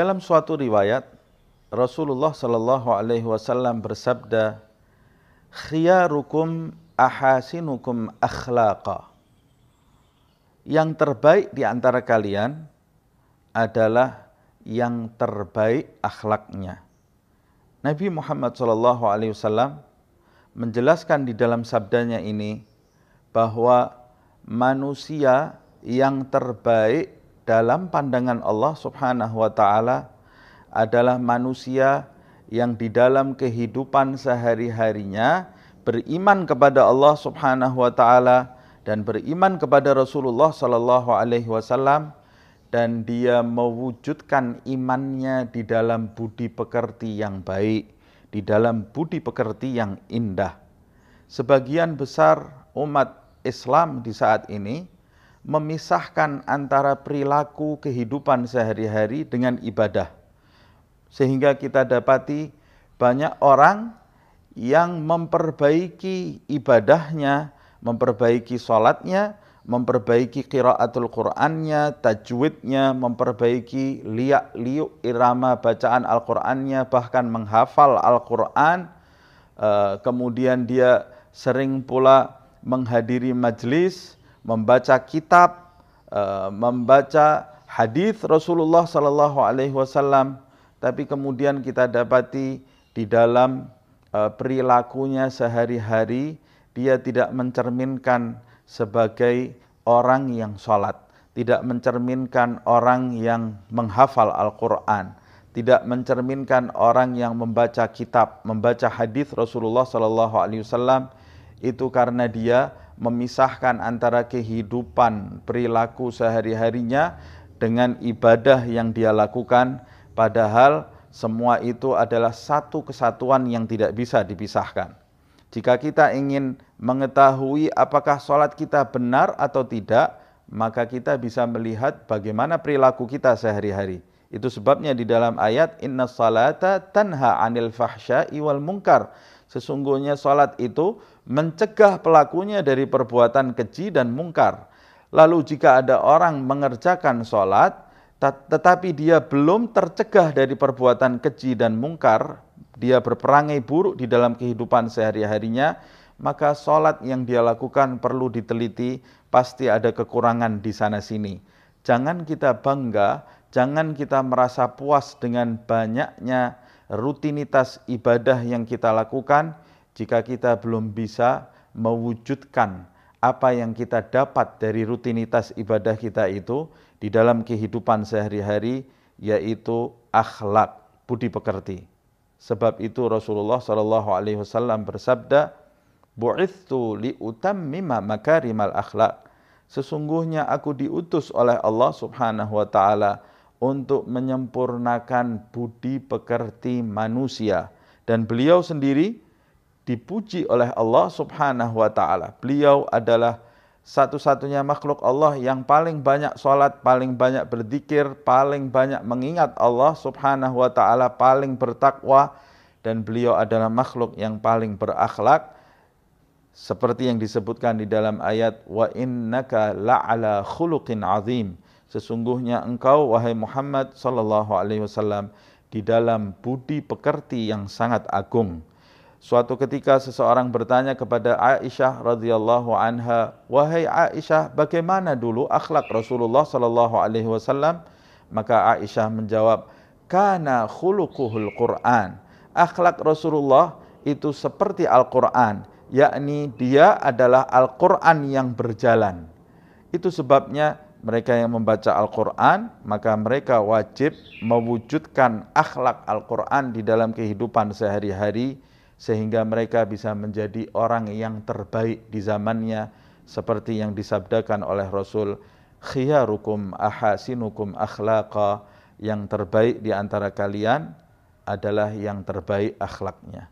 Dalam suatu riwayat Rasulullah Shallallahu Alaihi Wasallam bersabda, "Khiyarukum ahasinukum akhlaqa." Yang terbaik di antara kalian adalah yang terbaik akhlaknya. Nabi Muhammad Shallallahu Alaihi Wasallam menjelaskan di dalam sabdanya ini bahwa manusia yang terbaik dalam pandangan Allah Subhanahu wa taala adalah manusia yang di dalam kehidupan sehari-harinya beriman kepada Allah Subhanahu wa taala dan beriman kepada Rasulullah sallallahu alaihi wasallam dan dia mewujudkan imannya di dalam budi pekerti yang baik, di dalam budi pekerti yang indah. Sebagian besar umat Islam di saat ini memisahkan antara perilaku kehidupan sehari-hari dengan ibadah. Sehingga kita dapati banyak orang yang memperbaiki ibadahnya, memperbaiki sholatnya, memperbaiki kiraatul Qur'annya, tajwidnya, memperbaiki liak liuk irama bacaan Al-Qur'annya, bahkan menghafal Al-Qur'an. Eh, kemudian dia sering pula menghadiri majlis, membaca kitab, uh, membaca hadis Rasulullah Sallallahu Alaihi Wasallam, tapi kemudian kita dapati di dalam uh, perilakunya sehari-hari dia tidak mencerminkan sebagai orang yang sholat, tidak mencerminkan orang yang menghafal Al-Quran, tidak mencerminkan orang yang membaca kitab, membaca hadis Rasulullah Sallallahu Alaihi Wasallam itu karena dia memisahkan antara kehidupan perilaku sehari-harinya dengan ibadah yang dia lakukan padahal semua itu adalah satu kesatuan yang tidak bisa dipisahkan. Jika kita ingin mengetahui apakah sholat kita benar atau tidak, maka kita bisa melihat bagaimana perilaku kita sehari-hari. Itu sebabnya di dalam ayat inna salata tanha anil fahsya'i wal munkar. Sesungguhnya salat itu mencegah pelakunya dari perbuatan keji dan mungkar. Lalu jika ada orang mengerjakan salat tetapi dia belum tercegah dari perbuatan keji dan mungkar, dia berperangai buruk di dalam kehidupan sehari-harinya, maka salat yang dia lakukan perlu diteliti, pasti ada kekurangan di sana sini. Jangan kita bangga, jangan kita merasa puas dengan banyaknya rutinitas ibadah yang kita lakukan jika kita belum bisa mewujudkan apa yang kita dapat dari rutinitas ibadah kita itu di dalam kehidupan sehari-hari yaitu akhlak budi pekerti. Sebab itu Rasulullah Shallallahu Alaihi Wasallam bersabda, "Bu'ithu li utammima makarimal akhlak." Sesungguhnya aku diutus oleh Allah Subhanahu wa taala untuk menyempurnakan budi pekerti manusia. Dan beliau sendiri dipuji oleh Allah Subhanahu wa taala. Beliau adalah satu-satunya makhluk Allah yang paling banyak sholat, paling banyak berzikir, paling banyak mengingat Allah Subhanahu wa taala, paling bertakwa dan beliau adalah makhluk yang paling berakhlak. Seperti yang disebutkan di dalam ayat wa innaka la'ala khuluqin azim sesungguhnya engkau wahai Muhammad sallallahu alaihi wasallam di dalam budi pekerti yang sangat agung. Suatu ketika seseorang bertanya kepada Aisyah radhiyallahu anha, "Wahai Aisyah, bagaimana dulu akhlak Rasulullah sallallahu alaihi wasallam?" Maka Aisyah menjawab, "Kana khuluquhul Qur'an." Akhlak Rasulullah itu seperti Al-Qur'an, yakni dia adalah Al-Qur'an yang berjalan. Itu sebabnya mereka yang membaca Al-Quran, maka mereka wajib mewujudkan akhlak Al-Quran di dalam kehidupan sehari-hari, sehingga mereka bisa menjadi orang yang terbaik di zamannya, seperti yang disabdakan oleh Rasul, khiyarukum ahasinukum akhlaqa, yang terbaik di antara kalian adalah yang terbaik akhlaknya.